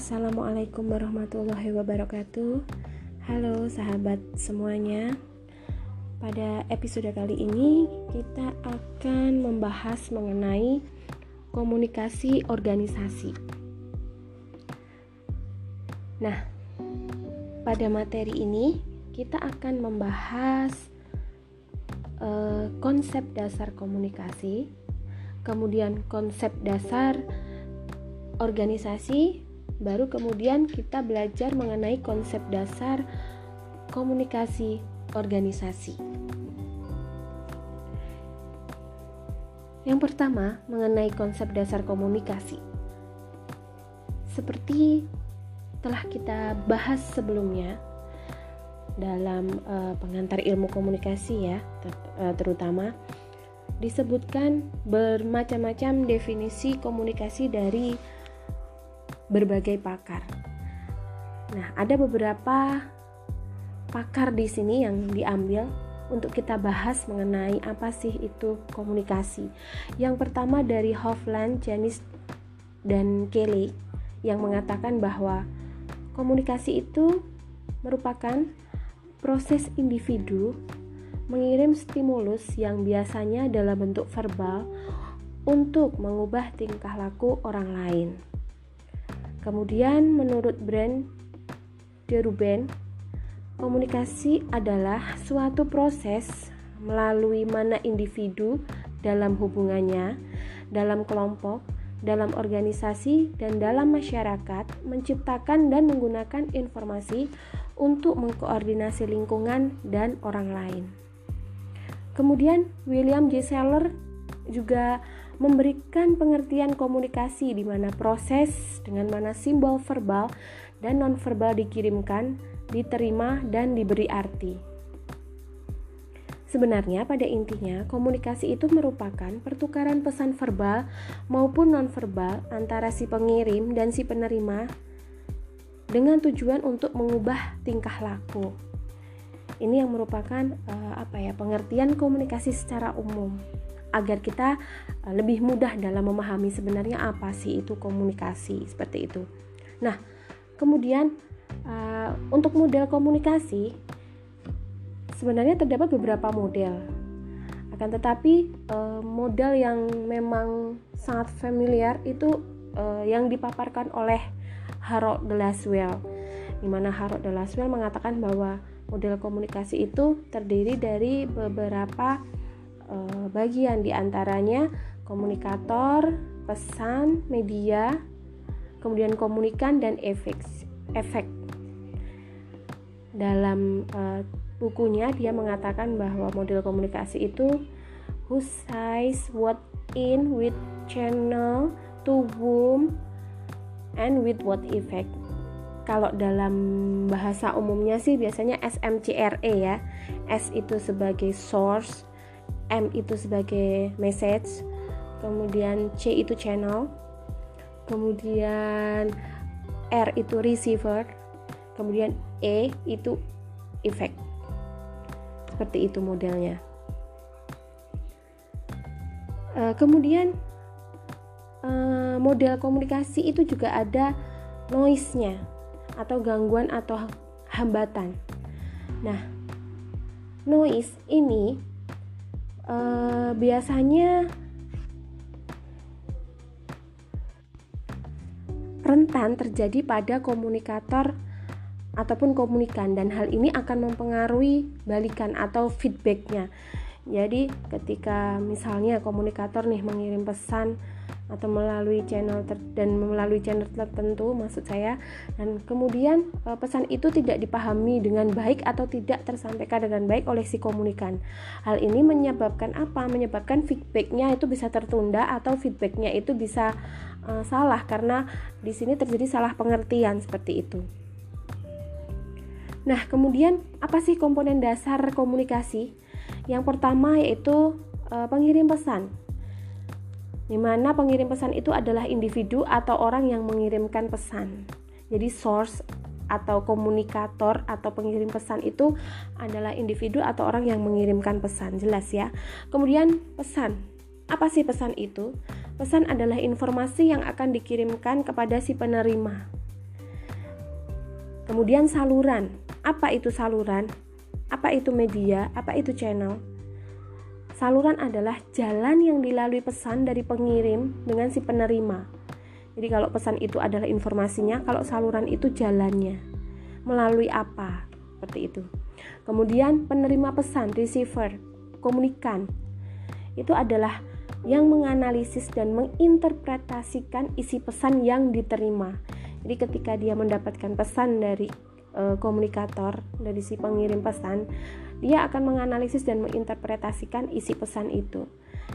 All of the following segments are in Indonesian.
Assalamualaikum warahmatullahi wabarakatuh. Halo sahabat semuanya. Pada episode kali ini kita akan membahas mengenai komunikasi organisasi. Nah, pada materi ini kita akan membahas uh, konsep dasar komunikasi, kemudian konsep dasar organisasi baru kemudian kita belajar mengenai konsep dasar komunikasi organisasi. Yang pertama, mengenai konsep dasar komunikasi. Seperti telah kita bahas sebelumnya dalam uh, pengantar ilmu komunikasi ya, ter, uh, terutama disebutkan bermacam-macam definisi komunikasi dari berbagai pakar. Nah, ada beberapa pakar di sini yang diambil untuk kita bahas mengenai apa sih itu komunikasi. Yang pertama dari Hofland, Janis, dan Kelly yang mengatakan bahwa komunikasi itu merupakan proses individu mengirim stimulus yang biasanya dalam bentuk verbal untuk mengubah tingkah laku orang lain. Kemudian menurut brand de Ruben, komunikasi adalah suatu proses melalui mana individu dalam hubungannya, dalam kelompok, dalam organisasi, dan dalam masyarakat menciptakan dan menggunakan informasi untuk mengkoordinasi lingkungan dan orang lain. Kemudian William J. Seller juga memberikan pengertian komunikasi di mana proses dengan mana simbol verbal dan nonverbal dikirimkan, diterima, dan diberi arti. Sebenarnya pada intinya komunikasi itu merupakan pertukaran pesan verbal maupun nonverbal antara si pengirim dan si penerima dengan tujuan untuk mengubah tingkah laku. Ini yang merupakan uh, apa ya pengertian komunikasi secara umum agar kita eh, lebih mudah dalam memahami sebenarnya apa sih itu komunikasi seperti itu. Nah, kemudian uh, untuk model komunikasi sebenarnya terdapat beberapa model. Akan tetapi uh, model yang memang sangat familiar itu yang dipaparkan oleh Harold Laswell. Di mana Harold Laswell mengatakan bahwa model komunikasi itu terdiri dari beberapa uh, bagian di antaranya komunikator, pesan, media, kemudian komunikan dan efek. efek. Dalam uh, bukunya dia mengatakan bahwa model komunikasi itu who says what in with channel to whom and with what effect. Kalau dalam bahasa umumnya sih biasanya SMCRE ya. S itu sebagai source, M itu sebagai message, kemudian C itu channel, kemudian R itu receiver, kemudian E itu effect. Seperti itu modelnya. Uh, kemudian uh, model komunikasi itu juga ada noise-nya atau gangguan atau hambatan. Nah, noise ini uh, biasanya rentan terjadi pada komunikator ataupun komunikan dan hal ini akan mempengaruhi balikan atau feedbacknya. Jadi ketika misalnya komunikator nih mengirim pesan atau melalui channel ter dan melalui channel tertentu maksud saya. Dan kemudian e, pesan itu tidak dipahami dengan baik atau tidak tersampaikan dengan baik oleh si komunikan. Hal ini menyebabkan apa? Menyebabkan feedbacknya itu bisa tertunda atau feedbacknya itu bisa e, salah karena di sini terjadi salah pengertian seperti itu. Nah kemudian apa sih komponen dasar komunikasi? Yang pertama yaitu e, pengirim pesan di mana pengirim pesan itu adalah individu atau orang yang mengirimkan pesan. Jadi source atau komunikator atau pengirim pesan itu adalah individu atau orang yang mengirimkan pesan, jelas ya. Kemudian pesan. Apa sih pesan itu? Pesan adalah informasi yang akan dikirimkan kepada si penerima. Kemudian saluran. Apa itu saluran? Apa itu media? Apa itu channel? Saluran adalah jalan yang dilalui pesan dari pengirim dengan si penerima. Jadi kalau pesan itu adalah informasinya, kalau saluran itu jalannya. Melalui apa? Seperti itu. Kemudian penerima pesan, receiver, komunikan. Itu adalah yang menganalisis dan menginterpretasikan isi pesan yang diterima. Jadi ketika dia mendapatkan pesan dari e, komunikator, dari si pengirim pesan, dia akan menganalisis dan menginterpretasikan isi pesan itu.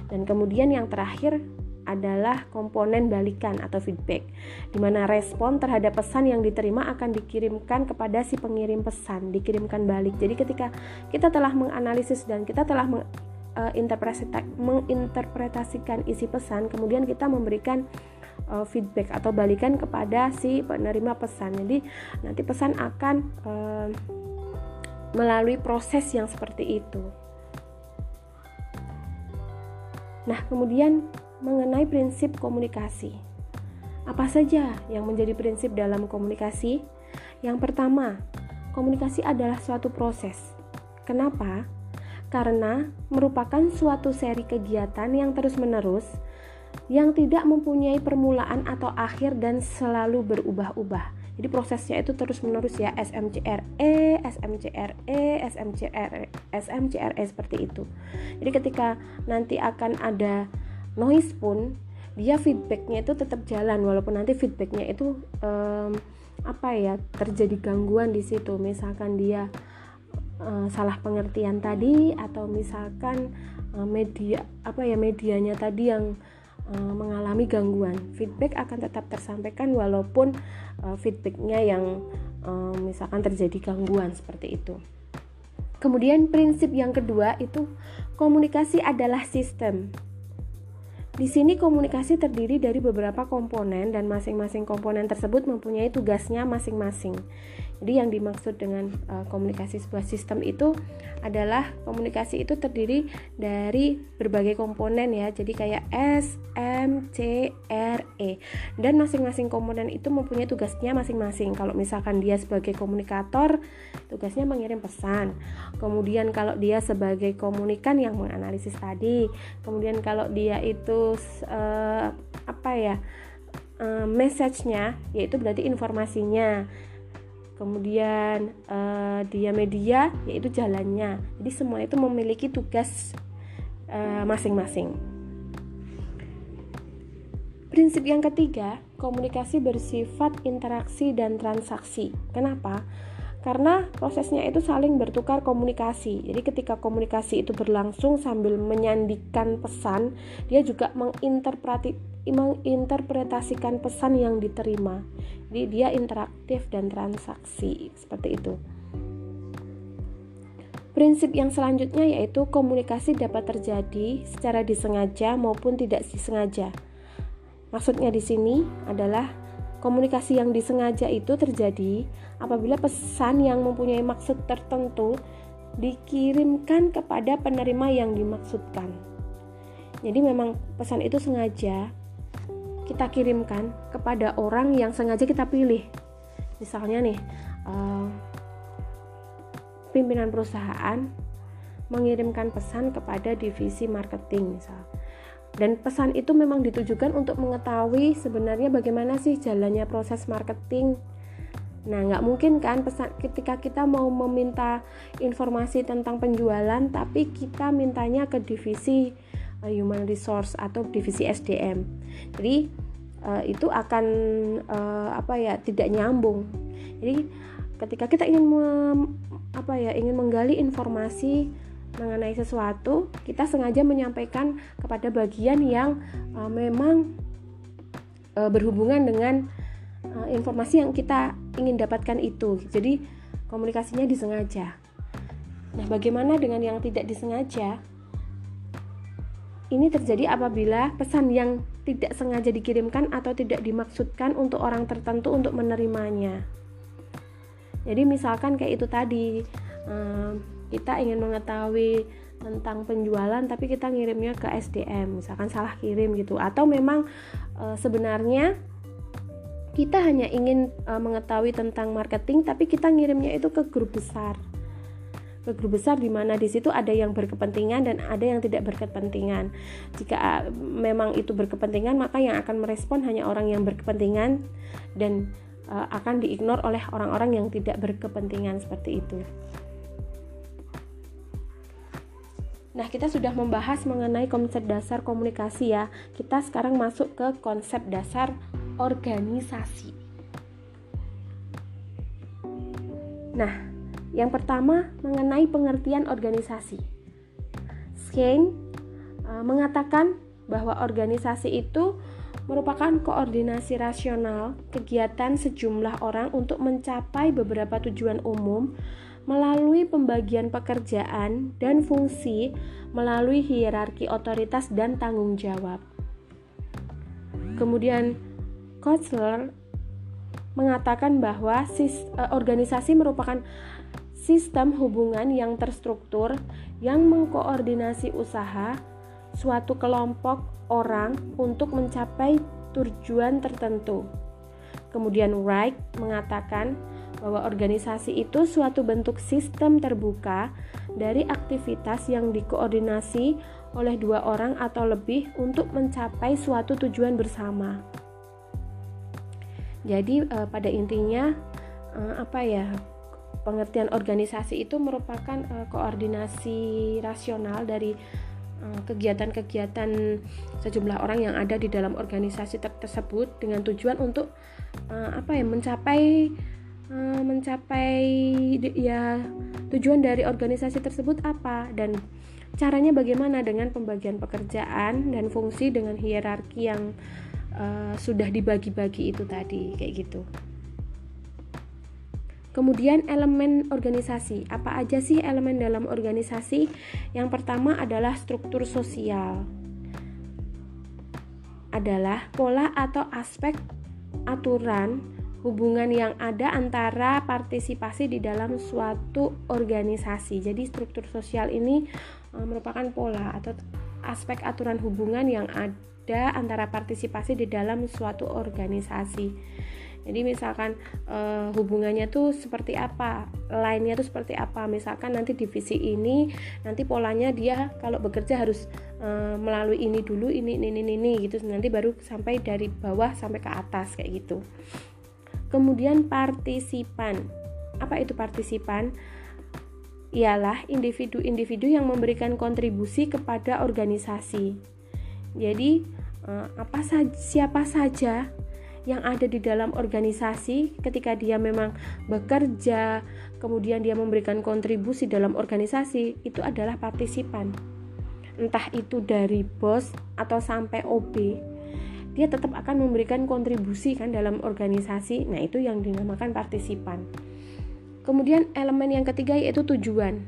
Dan kemudian yang terakhir adalah komponen balikan atau feedback, di mana respon terhadap pesan yang diterima akan dikirimkan kepada si pengirim pesan, dikirimkan balik. Jadi ketika kita telah menganalisis dan kita telah menginterpretasikan isi pesan, kemudian kita memberikan uh, feedback atau balikan kepada si penerima pesan. Jadi nanti pesan akan uh, melalui proses yang seperti itu. Nah, kemudian mengenai prinsip komunikasi. Apa saja yang menjadi prinsip dalam komunikasi? Yang pertama, komunikasi adalah suatu proses. Kenapa? Karena merupakan suatu seri kegiatan yang terus-menerus yang tidak mempunyai permulaan atau akhir dan selalu berubah-ubah. Jadi prosesnya itu terus menerus ya SMCRE, SMCRE, SMCRE, SMCRE seperti itu. Jadi ketika nanti akan ada noise pun dia feedbacknya itu tetap jalan walaupun nanti feedbacknya itu um, apa ya terjadi gangguan di situ. Misalkan dia uh, salah pengertian tadi atau misalkan uh, media apa ya medianya tadi yang mengalami gangguan feedback akan tetap tersampaikan walaupun uh, feedbacknya yang uh, misalkan terjadi gangguan seperti itu. Kemudian prinsip yang kedua itu komunikasi adalah sistem. Di sini komunikasi terdiri dari beberapa komponen dan masing-masing komponen tersebut mempunyai tugasnya masing-masing. Jadi yang dimaksud dengan uh, komunikasi sebuah sistem itu adalah komunikasi itu terdiri dari berbagai komponen ya. Jadi kayak S, M, C, R, E. Dan masing-masing komponen itu mempunyai tugasnya masing-masing. Kalau misalkan dia sebagai komunikator, tugasnya mengirim pesan. Kemudian kalau dia sebagai komunikan yang menganalisis tadi, kemudian kalau dia itu uh, apa ya? Uh, message-nya yaitu berarti informasinya kemudian uh, dia media yaitu jalannya. Jadi semua itu memiliki tugas eh, masing-masing. Uh, prinsip yang ketiga komunikasi bersifat interaksi dan transaksi. Kenapa karena prosesnya itu saling bertukar komunikasi. Jadi ketika komunikasi itu berlangsung sambil menyandikan pesan, dia juga menginterpretasikan pesan yang diterima. Jadi dia interaktif dan transaksi seperti itu. Prinsip yang selanjutnya yaitu komunikasi dapat terjadi secara disengaja maupun tidak disengaja. Maksudnya di sini adalah komunikasi yang disengaja itu terjadi apabila pesan yang mempunyai maksud tertentu dikirimkan kepada penerima yang dimaksudkan. Jadi memang pesan itu sengaja kita kirimkan kepada orang yang sengaja kita pilih. Misalnya nih, uh, pimpinan perusahaan mengirimkan pesan kepada divisi marketing misal. Dan pesan itu memang ditujukan untuk mengetahui sebenarnya bagaimana sih jalannya proses marketing. Nah, nggak mungkin kan pesan ketika kita mau meminta informasi tentang penjualan, tapi kita mintanya ke divisi uh, human resource atau divisi SDM. Jadi uh, itu akan uh, apa ya tidak nyambung. Jadi ketika kita ingin mem, apa ya ingin menggali informasi mengenai sesuatu, kita sengaja menyampaikan kepada bagian yang uh, memang uh, berhubungan dengan uh, informasi yang kita ingin dapatkan itu. Jadi komunikasinya disengaja. Nah, bagaimana dengan yang tidak disengaja? Ini terjadi apabila pesan yang tidak sengaja dikirimkan atau tidak dimaksudkan untuk orang tertentu untuk menerimanya. Jadi misalkan kayak itu tadi, kita ingin mengetahui tentang penjualan tapi kita ngirimnya ke SDM, misalkan salah kirim gitu, atau memang sebenarnya kita hanya ingin uh, mengetahui tentang marketing tapi kita ngirimnya itu ke grup besar ke grup besar di mana di situ ada yang berkepentingan dan ada yang tidak berkepentingan. Jika uh, memang itu berkepentingan, maka yang akan merespon hanya orang yang berkepentingan dan uh, akan diignore oleh orang-orang yang tidak berkepentingan seperti itu. Nah, kita sudah membahas mengenai konsep dasar komunikasi ya. Kita sekarang masuk ke konsep dasar organisasi. Nah, yang pertama mengenai pengertian organisasi. Skene uh, mengatakan bahwa organisasi itu merupakan koordinasi rasional kegiatan sejumlah orang untuk mencapai beberapa tujuan umum melalui pembagian pekerjaan dan fungsi melalui hierarki otoritas dan tanggung jawab. Kemudian Kotler mengatakan bahwa sis, uh, organisasi merupakan sistem hubungan yang terstruktur yang mengkoordinasi usaha suatu kelompok orang untuk mencapai tujuan tertentu. Kemudian Wright mengatakan bahwa organisasi itu suatu bentuk sistem terbuka dari aktivitas yang dikoordinasi oleh dua orang atau lebih untuk mencapai suatu tujuan bersama. Jadi uh, pada intinya uh, apa ya pengertian organisasi itu merupakan uh, koordinasi rasional dari kegiatan-kegiatan sejumlah orang yang ada di dalam organisasi ter tersebut dengan tujuan untuk uh, apa ya mencapai uh, mencapai ya tujuan dari organisasi tersebut apa dan caranya bagaimana dengan pembagian pekerjaan dan fungsi dengan hierarki yang uh, sudah dibagi-bagi itu tadi kayak gitu. Kemudian elemen organisasi. Apa aja sih elemen dalam organisasi? Yang pertama adalah struktur sosial. Adalah pola atau aspek aturan hubungan yang ada antara partisipasi di dalam suatu organisasi. Jadi struktur sosial ini uh, merupakan pola atau aspek aturan hubungan yang ada ada antara partisipasi di dalam suatu organisasi. Jadi misalkan e, hubungannya tuh seperti apa, lainnya tuh seperti apa. Misalkan nanti divisi ini nanti polanya dia kalau bekerja harus e, melalui ini dulu, ini ini ini ini gitu. Nanti baru sampai dari bawah sampai ke atas kayak gitu. Kemudian partisipan. Apa itu partisipan? Ialah individu-individu yang memberikan kontribusi kepada organisasi jadi eh, apa saja siapa saja yang ada di dalam organisasi ketika dia memang bekerja, kemudian dia memberikan kontribusi dalam organisasi, itu adalah partisipan. Entah itu dari bos atau sampai OB, dia tetap akan memberikan kontribusi kan dalam organisasi. Nah, itu yang dinamakan partisipan. Kemudian elemen yang ketiga yaitu tujuan.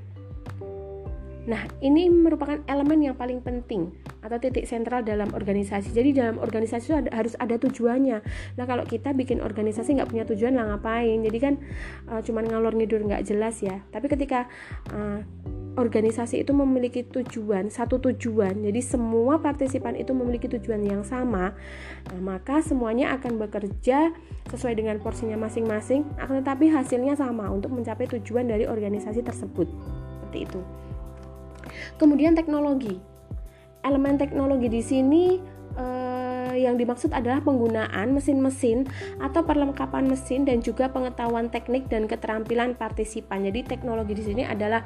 Nah, ini merupakan elemen yang paling penting atau titik sentral dalam organisasi. Jadi dalam organisasi itu ada, harus ada tujuannya. Nah, kalau kita bikin organisasi nggak punya tujuan lah ngapain? Jadi kan uh, cuman ngalor ngidur nggak jelas ya. Tapi ketika uh, organisasi itu memiliki tujuan, satu tujuan. Jadi semua partisipan itu memiliki tujuan yang sama. Nah, maka semuanya akan bekerja sesuai dengan porsinya masing-masing, akan tetapi hasilnya sama untuk mencapai tujuan dari organisasi tersebut. Seperti itu. Kemudian teknologi. Elemen teknologi di sini eh, yang dimaksud adalah penggunaan mesin-mesin atau perlengkapan mesin dan juga pengetahuan teknik dan keterampilan partisipan. Jadi teknologi di sini adalah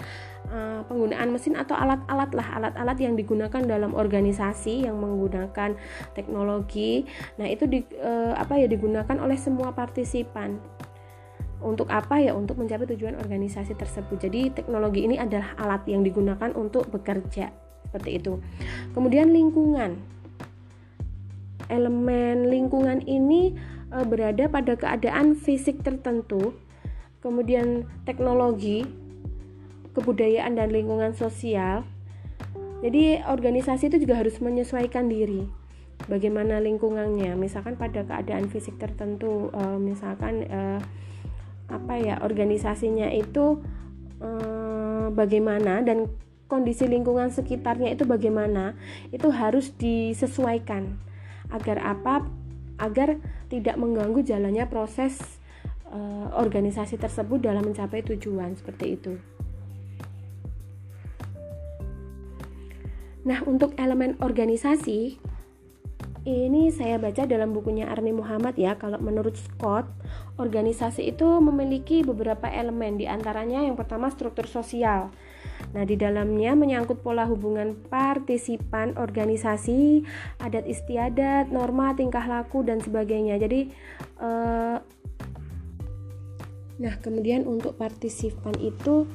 eh, penggunaan mesin atau alat-alat lah, alat-alat yang digunakan dalam organisasi yang menggunakan teknologi. Nah, itu di, eh, apa ya digunakan oleh semua partisipan. Untuk apa ya? Untuk mencapai tujuan organisasi tersebut. Jadi teknologi ini adalah alat yang digunakan untuk bekerja. Seperti itu. Kemudian lingkungan elemen lingkungan ini e, berada pada keadaan fisik tertentu kemudian teknologi kebudayaan dan lingkungan sosial. Jadi organisasi itu juga harus menyesuaikan diri bagaimana lingkungannya. Misalkan pada keadaan fisik tertentu e, misalkan e, apa ya organisasinya itu eh, bagaimana dan kondisi lingkungan sekitarnya itu bagaimana itu harus disesuaikan agar apa agar tidak mengganggu jalannya proses uh, organisasi tersebut dalam mencapai tujuan seperti itu. Nah, untuk elemen organisasi ini saya baca dalam bukunya Arni Muhammad ya. Kalau menurut Scott, organisasi itu memiliki beberapa elemen di antaranya yang pertama struktur sosial. Nah, di dalamnya menyangkut pola hubungan partisipan organisasi, adat istiadat, norma tingkah laku dan sebagainya. Jadi eh, Nah, kemudian untuk partisipan itu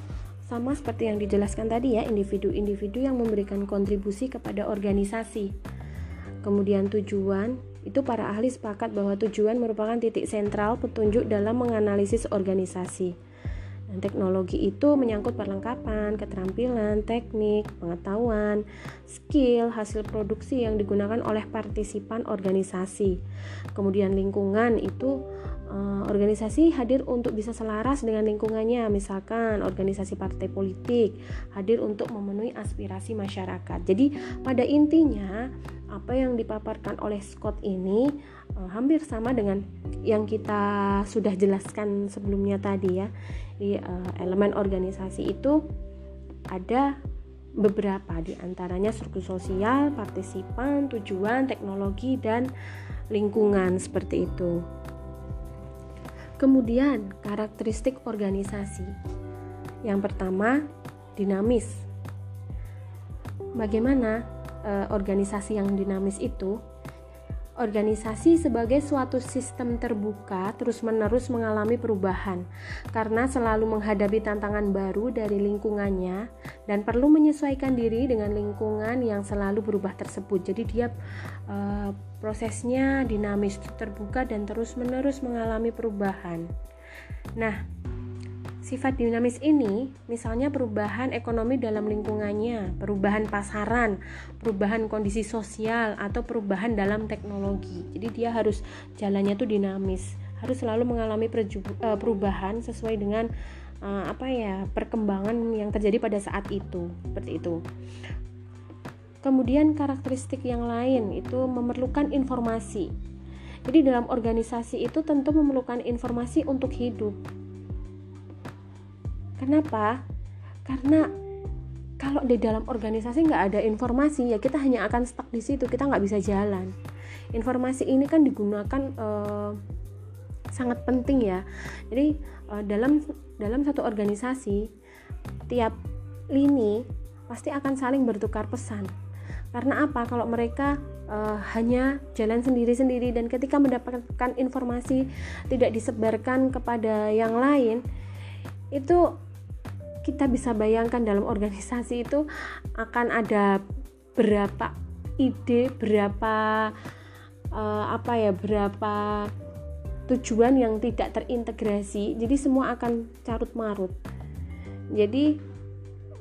sama seperti yang dijelaskan tadi ya, individu-individu yang memberikan kontribusi kepada organisasi. Kemudian tujuan, itu para ahli sepakat bahwa tujuan merupakan titik sentral petunjuk dalam menganalisis organisasi. Dan teknologi itu menyangkut perlengkapan, keterampilan, teknik, pengetahuan, skill, hasil produksi yang digunakan oleh partisipan organisasi. Kemudian lingkungan itu uh, organisasi hadir untuk bisa selaras dengan lingkungannya, misalkan organisasi partai politik hadir untuk memenuhi aspirasi masyarakat. Jadi pada intinya apa yang dipaparkan oleh Scott ini uh, hampir sama dengan yang kita sudah jelaskan sebelumnya tadi ya. Di uh, elemen organisasi itu ada beberapa di antaranya struktur sosial, partisipan, tujuan, teknologi dan lingkungan seperti itu. Kemudian, karakteristik organisasi. Yang pertama, dinamis. Bagaimana e, organisasi yang dinamis itu? Organisasi sebagai suatu sistem terbuka terus-menerus mengalami perubahan karena selalu menghadapi tantangan baru dari lingkungannya dan perlu menyesuaikan diri dengan lingkungan yang selalu berubah tersebut. Jadi dia uh, prosesnya dinamis, terbuka dan terus-menerus mengalami perubahan. Nah, Sifat dinamis ini, misalnya perubahan ekonomi dalam lingkungannya, perubahan pasaran, perubahan kondisi sosial, atau perubahan dalam teknologi. Jadi dia harus jalannya tuh dinamis, harus selalu mengalami eh, perubahan sesuai dengan uh, apa ya perkembangan yang terjadi pada saat itu, seperti itu. Kemudian karakteristik yang lain itu memerlukan informasi. Jadi dalam organisasi itu tentu memerlukan informasi untuk hidup Kenapa? Karena kalau di dalam organisasi nggak ada informasi ya kita hanya akan stuck di situ kita nggak bisa jalan. Informasi ini kan digunakan uh, sangat penting ya. Jadi uh, dalam dalam satu organisasi tiap lini pasti akan saling bertukar pesan. Karena apa? Kalau mereka uh, hanya jalan sendiri-sendiri dan ketika mendapatkan informasi tidak disebarkan kepada yang lain itu kita bisa bayangkan dalam organisasi itu akan ada berapa ide, berapa uh, apa ya, berapa tujuan yang tidak terintegrasi. Jadi semua akan carut marut. Jadi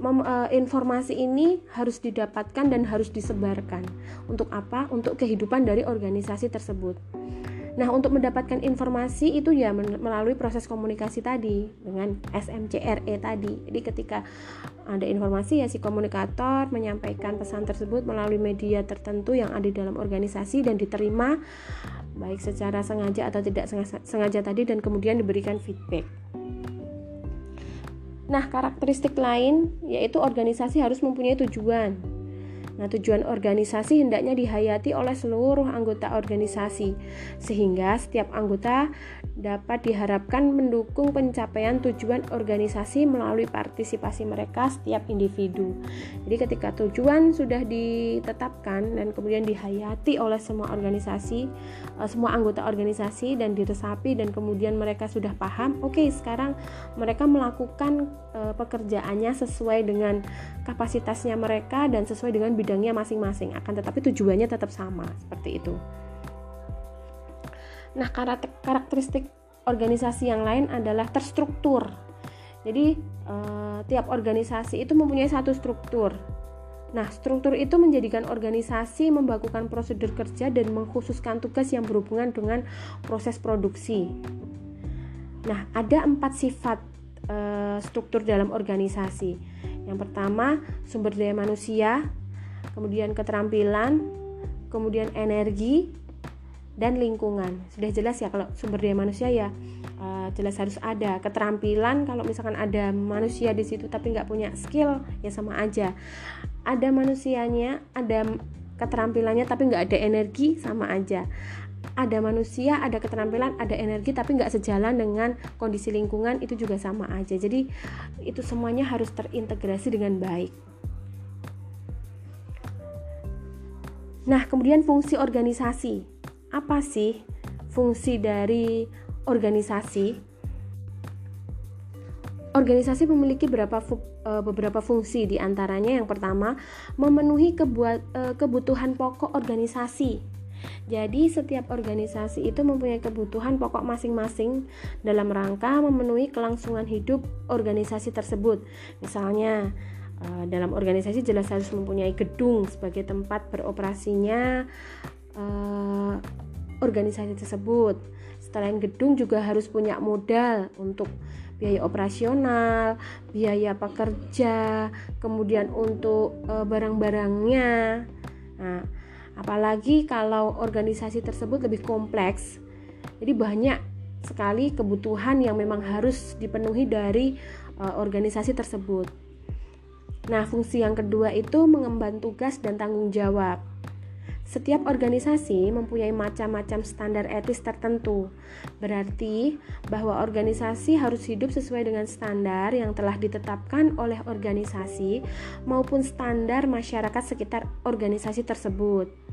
mem, uh, informasi ini harus didapatkan dan harus disebarkan. Untuk apa? Untuk kehidupan dari organisasi tersebut. Nah, untuk mendapatkan informasi itu ya melalui proses komunikasi tadi dengan SMCRE tadi. Jadi ketika ada informasi ya si komunikator menyampaikan pesan tersebut melalui media tertentu yang ada dalam organisasi dan diterima baik secara sengaja atau tidak sengaja tadi dan kemudian diberikan feedback. Nah, karakteristik lain yaitu organisasi harus mempunyai tujuan. Nah, tujuan organisasi hendaknya dihayati oleh seluruh anggota organisasi, sehingga setiap anggota dapat diharapkan mendukung pencapaian tujuan organisasi melalui partisipasi mereka setiap individu. Jadi ketika tujuan sudah ditetapkan dan kemudian dihayati oleh semua organisasi, eh, semua anggota organisasi dan diresapi dan kemudian mereka sudah paham, oke okay, sekarang mereka melakukan uh, pekerjaannya sesuai dengan kapasitasnya mereka dan sesuai dengan bidangnya masing-masing. Akan tetapi tujuannya tetap sama seperti itu. Nah, karakteristik organisasi yang lain adalah terstruktur. Jadi, eh, tiap organisasi itu mempunyai satu struktur. Nah, struktur itu menjadikan organisasi membakukan prosedur kerja dan mengkhususkan tugas yang berhubungan dengan proses produksi. Nah, ada empat sifat eh, struktur dalam organisasi. Yang pertama, sumber daya manusia, kemudian keterampilan, kemudian energi, dan lingkungan. Sudah jelas ya kalau sumber daya manusia ya uh, jelas harus ada keterampilan. Kalau misalkan ada manusia di situ tapi nggak punya skill ya sama aja. Ada manusianya, ada keterampilannya tapi nggak ada energi sama aja. Ada manusia, ada keterampilan, ada energi tapi nggak sejalan dengan kondisi lingkungan itu juga sama aja. Jadi itu semuanya harus terintegrasi dengan baik. Nah, kemudian fungsi organisasi apa sih fungsi dari organisasi? Organisasi memiliki beberapa e, beberapa fungsi di antaranya yang pertama memenuhi e, kebutuhan pokok organisasi. Jadi setiap organisasi itu mempunyai kebutuhan pokok masing-masing dalam rangka memenuhi kelangsungan hidup organisasi tersebut. Misalnya e, dalam organisasi jelas harus mempunyai gedung sebagai tempat beroperasinya organisasi tersebut. Selain gedung juga harus punya modal untuk biaya operasional, biaya pekerja, kemudian untuk e, barang-barangnya. Nah, apalagi kalau organisasi tersebut lebih kompleks. Jadi banyak sekali kebutuhan yang memang harus dipenuhi dari e, organisasi tersebut. Nah, fungsi yang kedua itu mengemban tugas dan tanggung jawab. Setiap organisasi mempunyai macam-macam standar etis tertentu. Berarti bahwa organisasi harus hidup sesuai dengan standar yang telah ditetapkan oleh organisasi maupun standar masyarakat sekitar organisasi tersebut.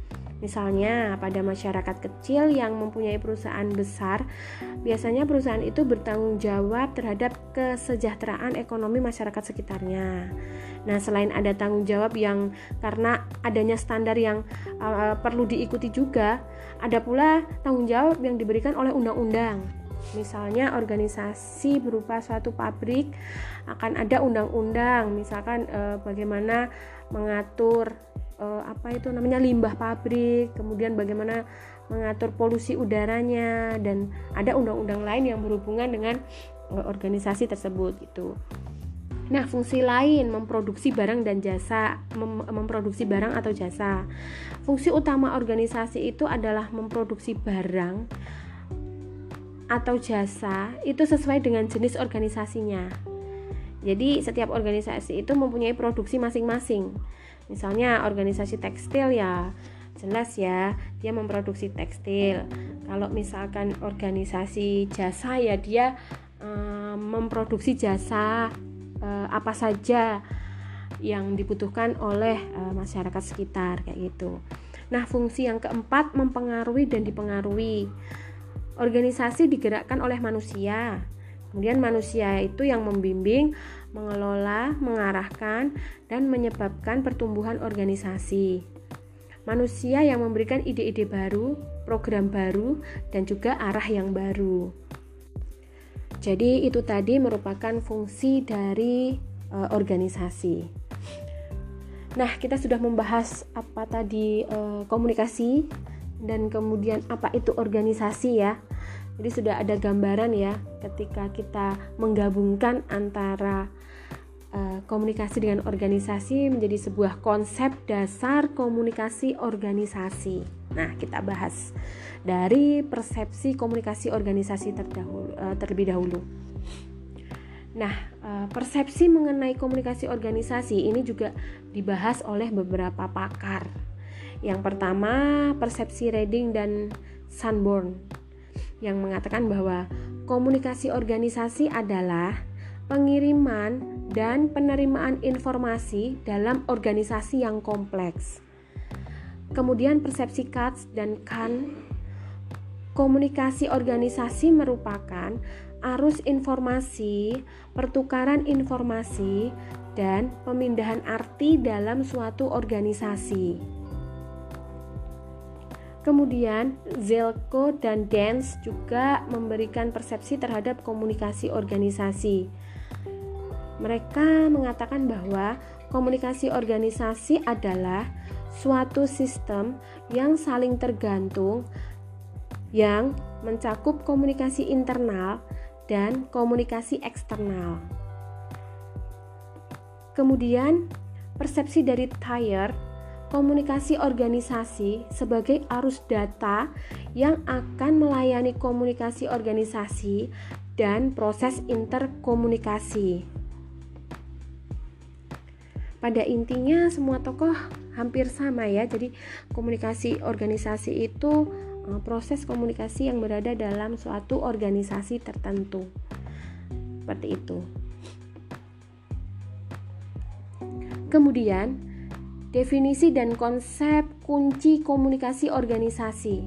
Misalnya, pada masyarakat kecil yang mempunyai perusahaan besar, biasanya perusahaan itu bertanggung jawab terhadap kesejahteraan ekonomi masyarakat sekitarnya. Nah, selain ada tanggung jawab yang karena adanya standar yang uh, perlu diikuti juga, ada pula tanggung jawab yang diberikan oleh undang-undang. Misalnya organisasi berupa suatu pabrik akan ada undang-undang, misalkan uh, bagaimana mengatur uh, apa itu namanya limbah pabrik, kemudian bagaimana mengatur polusi udaranya dan ada undang-undang lain yang berhubungan dengan uh, organisasi tersebut gitu. Nah, fungsi lain memproduksi barang dan jasa, mem memproduksi barang atau jasa. Fungsi utama organisasi itu adalah memproduksi barang atau jasa itu sesuai dengan jenis organisasinya. Jadi, setiap organisasi itu mempunyai produksi masing-masing. Misalnya, organisasi tekstil ya jelas ya, dia memproduksi tekstil. Kalau misalkan organisasi jasa ya dia um, memproduksi jasa uh, apa saja yang dibutuhkan oleh uh, masyarakat sekitar kayak gitu. Nah, fungsi yang keempat mempengaruhi dan dipengaruhi. Organisasi digerakkan oleh manusia. Kemudian manusia itu yang membimbing, mengelola, mengarahkan dan menyebabkan pertumbuhan organisasi. Manusia yang memberikan ide-ide baru, program baru dan juga arah yang baru. Jadi itu tadi merupakan fungsi dari uh, organisasi. Nah, kita sudah membahas apa tadi uh, komunikasi dan kemudian apa itu organisasi ya. Jadi sudah ada gambaran ya ketika kita menggabungkan antara uh, komunikasi dengan organisasi menjadi sebuah konsep dasar komunikasi organisasi. Nah, kita bahas dari persepsi komunikasi organisasi terdahulu, uh, terlebih dahulu. Nah, uh, persepsi mengenai komunikasi organisasi ini juga dibahas oleh beberapa pakar. Yang pertama, persepsi Reading dan Sanborn yang mengatakan bahwa komunikasi organisasi adalah pengiriman dan penerimaan informasi dalam organisasi yang kompleks. Kemudian persepsi Katz dan Kahn Komunikasi organisasi merupakan arus informasi, pertukaran informasi, dan pemindahan arti dalam suatu organisasi. Kemudian, Zelko dan Dance juga memberikan persepsi terhadap komunikasi organisasi. Mereka mengatakan bahwa komunikasi organisasi adalah suatu sistem yang saling tergantung yang mencakup komunikasi internal dan komunikasi eksternal. Kemudian, persepsi dari Thayer komunikasi organisasi sebagai arus data yang akan melayani komunikasi organisasi dan proses interkomunikasi. Pada intinya semua tokoh hampir sama ya. Jadi komunikasi organisasi itu eh, proses komunikasi yang berada dalam suatu organisasi tertentu. Seperti itu. Kemudian, Definisi dan konsep kunci komunikasi organisasi.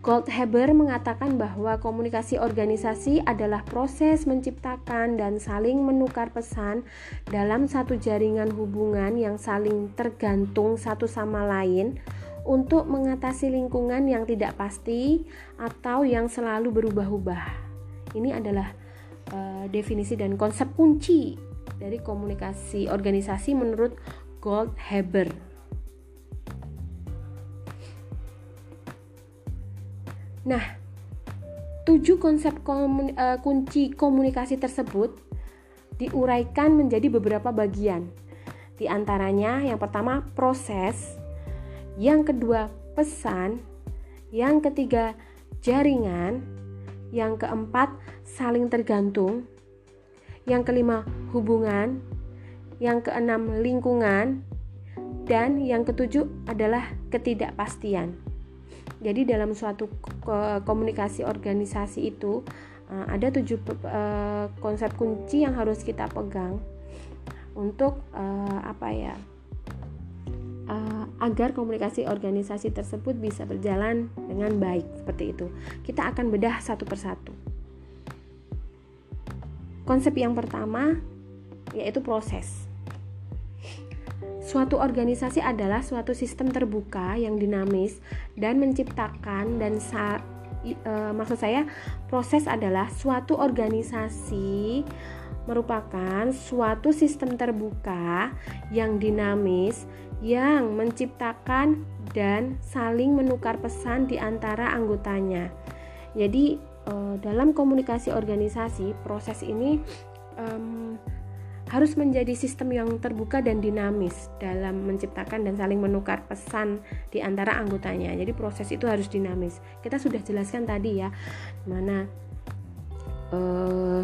Goldhaber mengatakan bahwa komunikasi organisasi adalah proses menciptakan dan saling menukar pesan dalam satu jaringan hubungan yang saling tergantung satu sama lain untuk mengatasi lingkungan yang tidak pasti atau yang selalu berubah-ubah. Ini adalah uh, definisi dan konsep kunci dari komunikasi organisasi menurut Goldhaber. Nah, tujuh konsep komun, uh, kunci komunikasi tersebut diuraikan menjadi beberapa bagian. Di antaranya, yang pertama proses, yang kedua pesan, yang ketiga jaringan, yang keempat saling tergantung, yang kelima hubungan, yang keenam lingkungan, dan yang ketujuh adalah ketidakpastian. Jadi dalam suatu komunikasi organisasi itu eh, ada tujuh eh, konsep kunci yang harus kita pegang untuk eh, apa ya agar komunikasi organisasi tersebut bisa berjalan dengan baik seperti itu. Kita akan bedah satu persatu. Konsep yang pertama yaitu proses. Suatu organisasi adalah suatu sistem terbuka yang dinamis dan menciptakan dan sa e, maksud saya proses adalah suatu organisasi merupakan suatu sistem terbuka yang dinamis yang menciptakan dan saling menukar pesan di antara anggotanya. Jadi e, dalam komunikasi organisasi proses ini harus menjadi sistem yang terbuka dan dinamis dalam menciptakan dan saling menukar pesan di antara anggotanya. Jadi proses itu harus dinamis. Kita sudah jelaskan tadi ya, mana uh,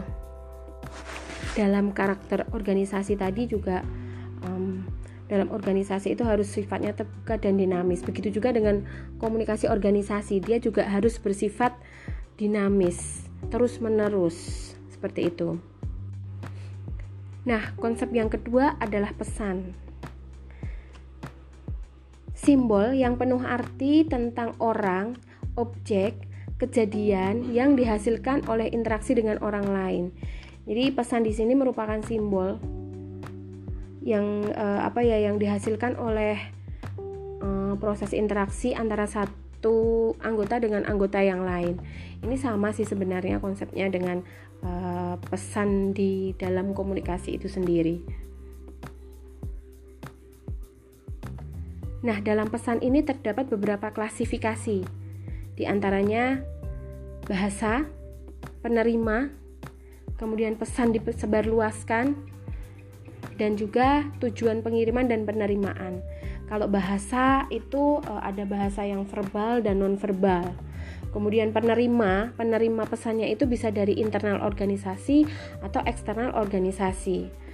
dalam karakter organisasi tadi juga um, dalam organisasi itu harus sifatnya terbuka dan dinamis. Begitu juga dengan komunikasi organisasi, dia juga harus bersifat dinamis, terus menerus seperti itu. Nah, konsep yang kedua adalah pesan. Simbol yang penuh arti tentang orang, objek, kejadian yang dihasilkan oleh interaksi dengan orang lain. Jadi pesan di sini merupakan simbol yang uh, apa ya yang dihasilkan oleh uh, proses interaksi antara satu anggota dengan anggota yang lain. Ini sama sih sebenarnya konsepnya dengan uh, pesan di dalam komunikasi itu sendiri. Nah, dalam pesan ini terdapat beberapa klasifikasi, di antaranya bahasa, penerima, kemudian pesan disebarluaskan, dan juga tujuan pengiriman dan penerimaan. Kalau bahasa itu eh, ada bahasa yang verbal dan non-verbal. Kemudian penerima, penerima pesannya itu bisa dari internal organisasi atau eksternal organisasi.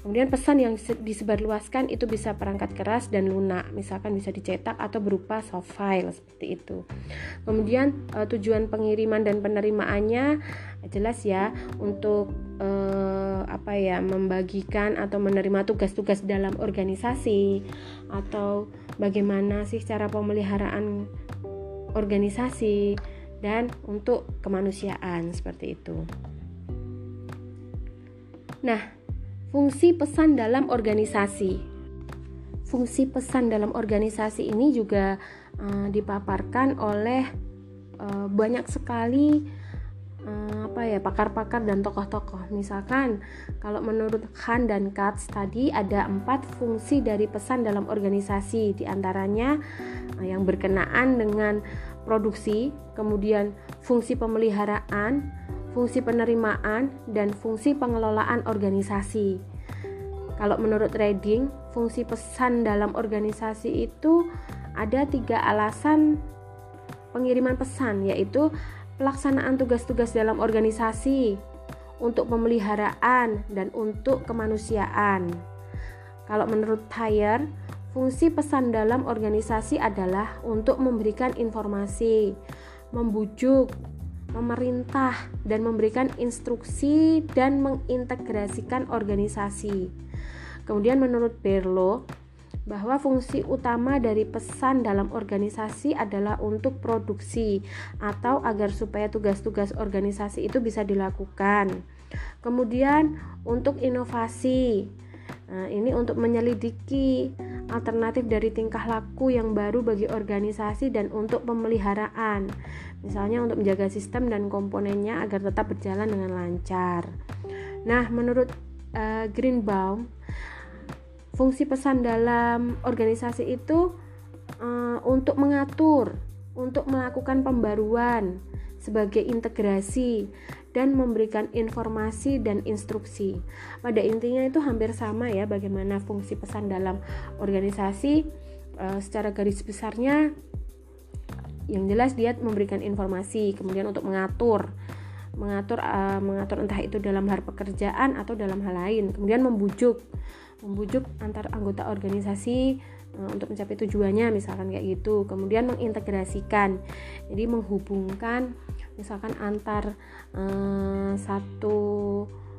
Kemudian pesan yang disebarluaskan itu bisa perangkat keras dan lunak, misalkan bisa dicetak atau berupa soft file seperti itu. Kemudian uh, tujuan pengiriman dan penerimaannya jelas ya untuk uh, apa ya membagikan atau menerima tugas-tugas dalam organisasi atau bagaimana sih cara pemeliharaan organisasi dan untuk kemanusiaan seperti itu. Nah, fungsi pesan dalam organisasi. Fungsi pesan dalam organisasi ini juga uh, dipaparkan oleh uh, banyak sekali uh, apa ya pakar-pakar dan tokoh-tokoh. Misalkan kalau menurut Han dan Katz tadi ada empat fungsi dari pesan dalam organisasi, di antaranya uh, yang berkenaan dengan produksi, kemudian fungsi pemeliharaan, fungsi penerimaan, dan fungsi pengelolaan organisasi. Kalau menurut Reading, fungsi pesan dalam organisasi itu ada tiga alasan pengiriman pesan yaitu pelaksanaan tugas-tugas dalam organisasi untuk pemeliharaan dan untuk kemanusiaan. Kalau menurut Thayer, fungsi pesan dalam organisasi adalah untuk memberikan informasi, membujuk, memerintah, dan memberikan instruksi dan mengintegrasikan organisasi. Kemudian menurut Berlo, bahwa fungsi utama dari pesan dalam organisasi adalah untuk produksi atau agar supaya tugas-tugas organisasi itu bisa dilakukan. Kemudian untuk inovasi. Nah, ini untuk menyelidiki alternatif dari tingkah laku yang baru bagi organisasi dan untuk pemeliharaan. Misalnya untuk menjaga sistem dan komponennya agar tetap berjalan dengan lancar. Nah, menurut uh, Greenbaum, fungsi pesan dalam organisasi itu uh, untuk mengatur, untuk melakukan pembaruan sebagai integrasi dan memberikan informasi dan instruksi. Pada intinya itu hampir sama ya bagaimana fungsi pesan dalam organisasi uh, secara garis besarnya yang jelas dia memberikan informasi, kemudian untuk mengatur mengatur uh, mengatur entah itu dalam hal pekerjaan atau dalam hal lain, kemudian membujuk membujuk antar anggota organisasi uh, untuk mencapai tujuannya misalkan kayak gitu kemudian mengintegrasikan jadi menghubungkan misalkan antar uh, satu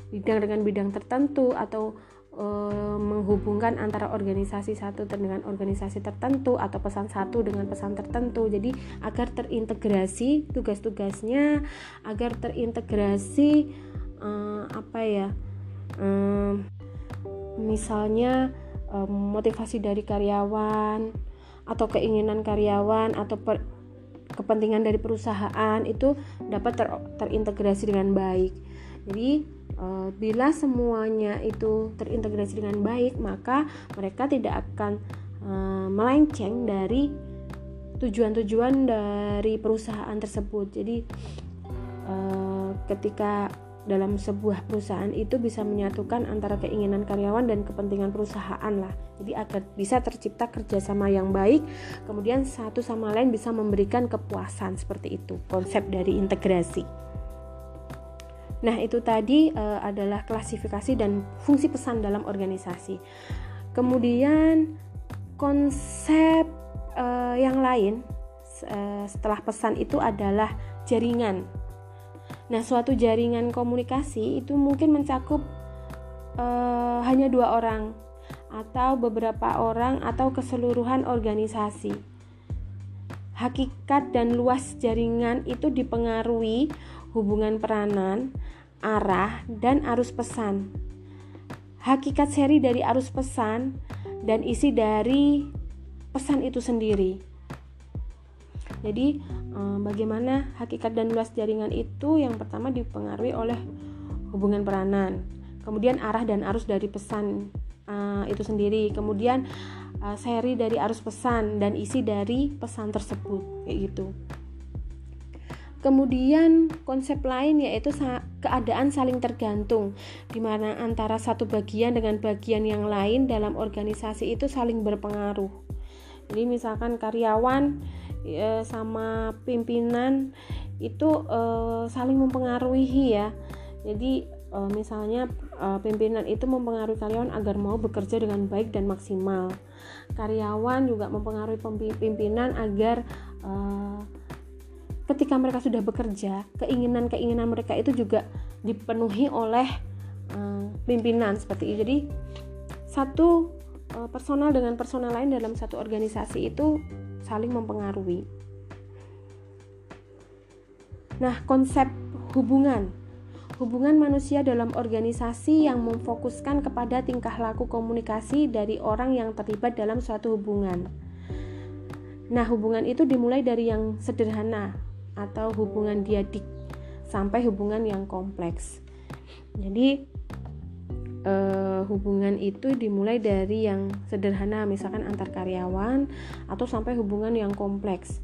bidang dengan bidang tertentu atau uh, menghubungkan antara organisasi satu dengan organisasi tertentu atau pesan satu dengan pesan tertentu. Jadi agar terintegrasi tugas-tugasnya agar terintegrasi uh, apa ya um, misalnya um, motivasi dari karyawan atau keinginan karyawan atau per, kepentingan dari perusahaan itu dapat ter, terintegrasi dengan baik. Jadi uh, bila semuanya itu terintegrasi dengan baik, maka mereka tidak akan uh, melenceng dari tujuan-tujuan dari perusahaan tersebut. Jadi uh, ketika dalam sebuah perusahaan itu bisa menyatukan antara keinginan karyawan dan kepentingan perusahaan lah. Jadi agar bisa tercipta kerjasama yang baik kemudian satu sama lain bisa memberikan kepuasan seperti itu konsep dari integrasi. Nah itu tadi e, adalah klasifikasi dan fungsi pesan dalam organisasi. Kemudian konsep e, yang lain e, setelah pesan itu adalah jaringan Nah, suatu jaringan komunikasi itu mungkin mencakup uh, hanya dua orang atau beberapa orang atau keseluruhan organisasi. Hakikat dan luas jaringan itu dipengaruhi hubungan peranan, arah, dan arus pesan. Hakikat seri dari arus pesan dan isi dari pesan itu sendiri. Jadi, eh, bagaimana hakikat dan luas jaringan itu yang pertama dipengaruhi oleh hubungan peranan, kemudian arah dan arus dari pesan uh, itu sendiri, kemudian uh, seri dari arus pesan dan isi dari pesan tersebut, kayak gitu. Kemudian konsep lain yaitu keadaan saling tergantung di mana antara satu bagian dengan bagian yang lain dalam organisasi itu saling berpengaruh. Jadi misalkan karyawan ya, sama pimpinan itu uh, saling mempengaruhi ya. Jadi uh, misalnya uh, pimpinan itu mempengaruhi karyawan agar mau bekerja dengan baik dan maksimal. Karyawan juga mempengaruhi pimpinan agar uh, ketika mereka sudah bekerja keinginan-keinginan mereka itu juga dipenuhi oleh uh, pimpinan seperti itu. Jadi satu personal dengan personal lain dalam satu organisasi itu saling mempengaruhi. Nah, konsep hubungan hubungan manusia dalam organisasi yang memfokuskan kepada tingkah laku komunikasi dari orang yang terlibat dalam suatu hubungan. Nah, hubungan itu dimulai dari yang sederhana atau hubungan diadik sampai hubungan yang kompleks. Jadi, uh, hubungan itu dimulai dari yang sederhana misalkan antar karyawan atau sampai hubungan yang kompleks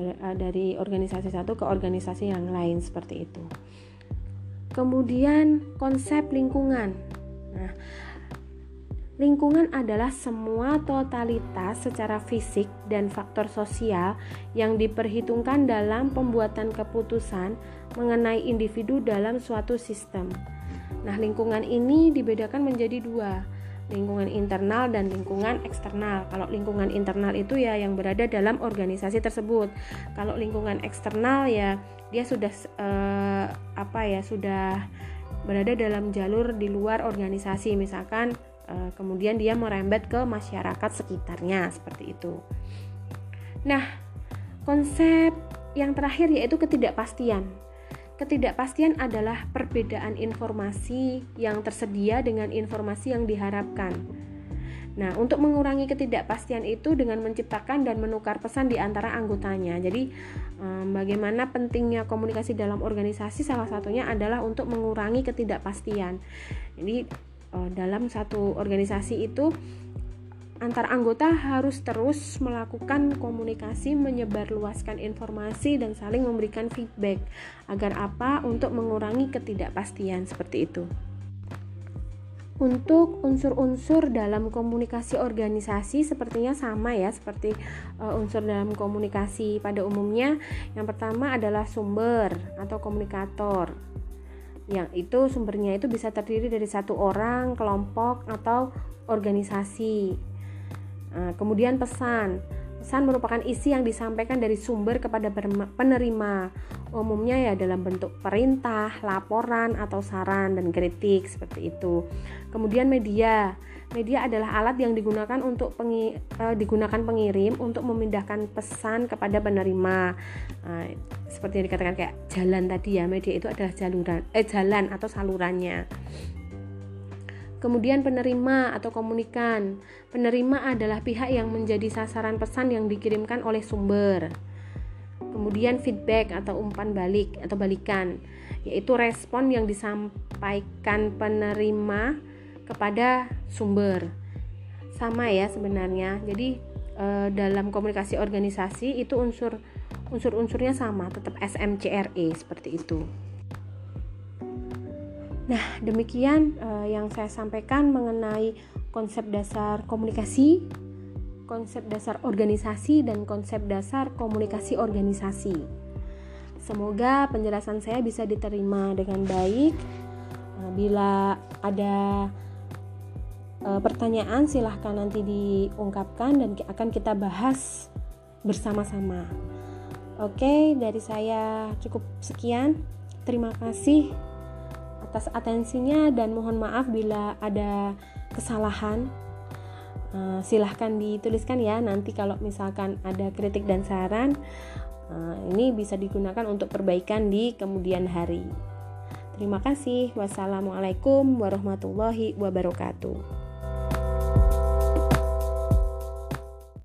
uh, dari organisasi satu ke organisasi yang lain seperti itu. Kemudian konsep lingkungan. Nah, Lingkungan adalah semua totalitas secara fisik dan faktor sosial yang diperhitungkan dalam pembuatan keputusan mengenai individu dalam suatu sistem. Nah, lingkungan ini dibedakan menjadi dua, lingkungan internal dan lingkungan eksternal. Kalau lingkungan internal itu ya yang berada dalam organisasi tersebut. Kalau lingkungan eksternal ya dia sudah eh, apa ya sudah berada dalam jalur di luar organisasi, misalkan Eh, kemudian dia merembet ke masyarakat sekitarnya seperti itu. Nah, konsep yang terakhir yaitu ketidakpastian. Ketidakpastian adalah perbedaan informasi yang tersedia dengan informasi yang diharapkan. Nah, untuk mengurangi ketidakpastian itu dengan menciptakan dan menukar pesan di antara anggotanya. Jadi, bagaimana pentingnya komunikasi dalam organisasi salah satunya adalah untuk mengurangi ketidakpastian. Jadi, uh, dalam satu organisasi itu antar anggota harus terus melakukan komunikasi, menyebarluaskan informasi dan saling memberikan feedback agar apa untuk mengurangi ketidakpastian seperti itu. Untuk unsur-unsur dalam komunikasi organisasi sepertinya sama ya seperti uh, unsur dalam komunikasi pada umumnya. Yang pertama adalah sumber atau komunikator yang itu sumbernya itu bisa terdiri dari satu orang, kelompok, atau organisasi. Nah, kemudian pesan. Pesan merupakan isi yang disampaikan dari sumber kepada penerima. Umumnya ya dalam bentuk perintah, laporan, atau saran dan kritik seperti itu. Kemudian media. Media adalah alat yang digunakan untuk pengi, uh, digunakan pengirim untuk memindahkan pesan kepada penerima. Nah, seperti yang dikatakan kayak jalan tadi ya, media itu adalah jaluran eh jalan atau salurannya. Kemudian penerima atau komunikan. Penerima adalah pihak yang menjadi sasaran pesan yang dikirimkan oleh sumber. Kemudian feedback atau umpan balik atau balikan, yaitu respon yang disampaikan penerima kepada sumber sama ya sebenarnya jadi e, dalam komunikasi organisasi itu unsur unsur-unsurnya sama tetap SMCRE seperti itu nah demikian e, yang saya sampaikan mengenai konsep dasar komunikasi konsep dasar organisasi dan konsep dasar komunikasi organisasi semoga penjelasan saya bisa diterima dengan baik nah, bila ada e, pertanyaan silahkan nanti diungkapkan dan akan kita bahas bersama-sama. Oke, dari saya cukup sekian. Terima kasih atas atensinya dan mohon maaf bila ada kesalahan. Uh, silahkan dituliskan ya nanti kalau misalkan ada kritik dan saran uh, ini bisa digunakan untuk perbaikan di kemudian hari. Terima kasih. Wassalamualaikum warahmatullahi wabarakatuh.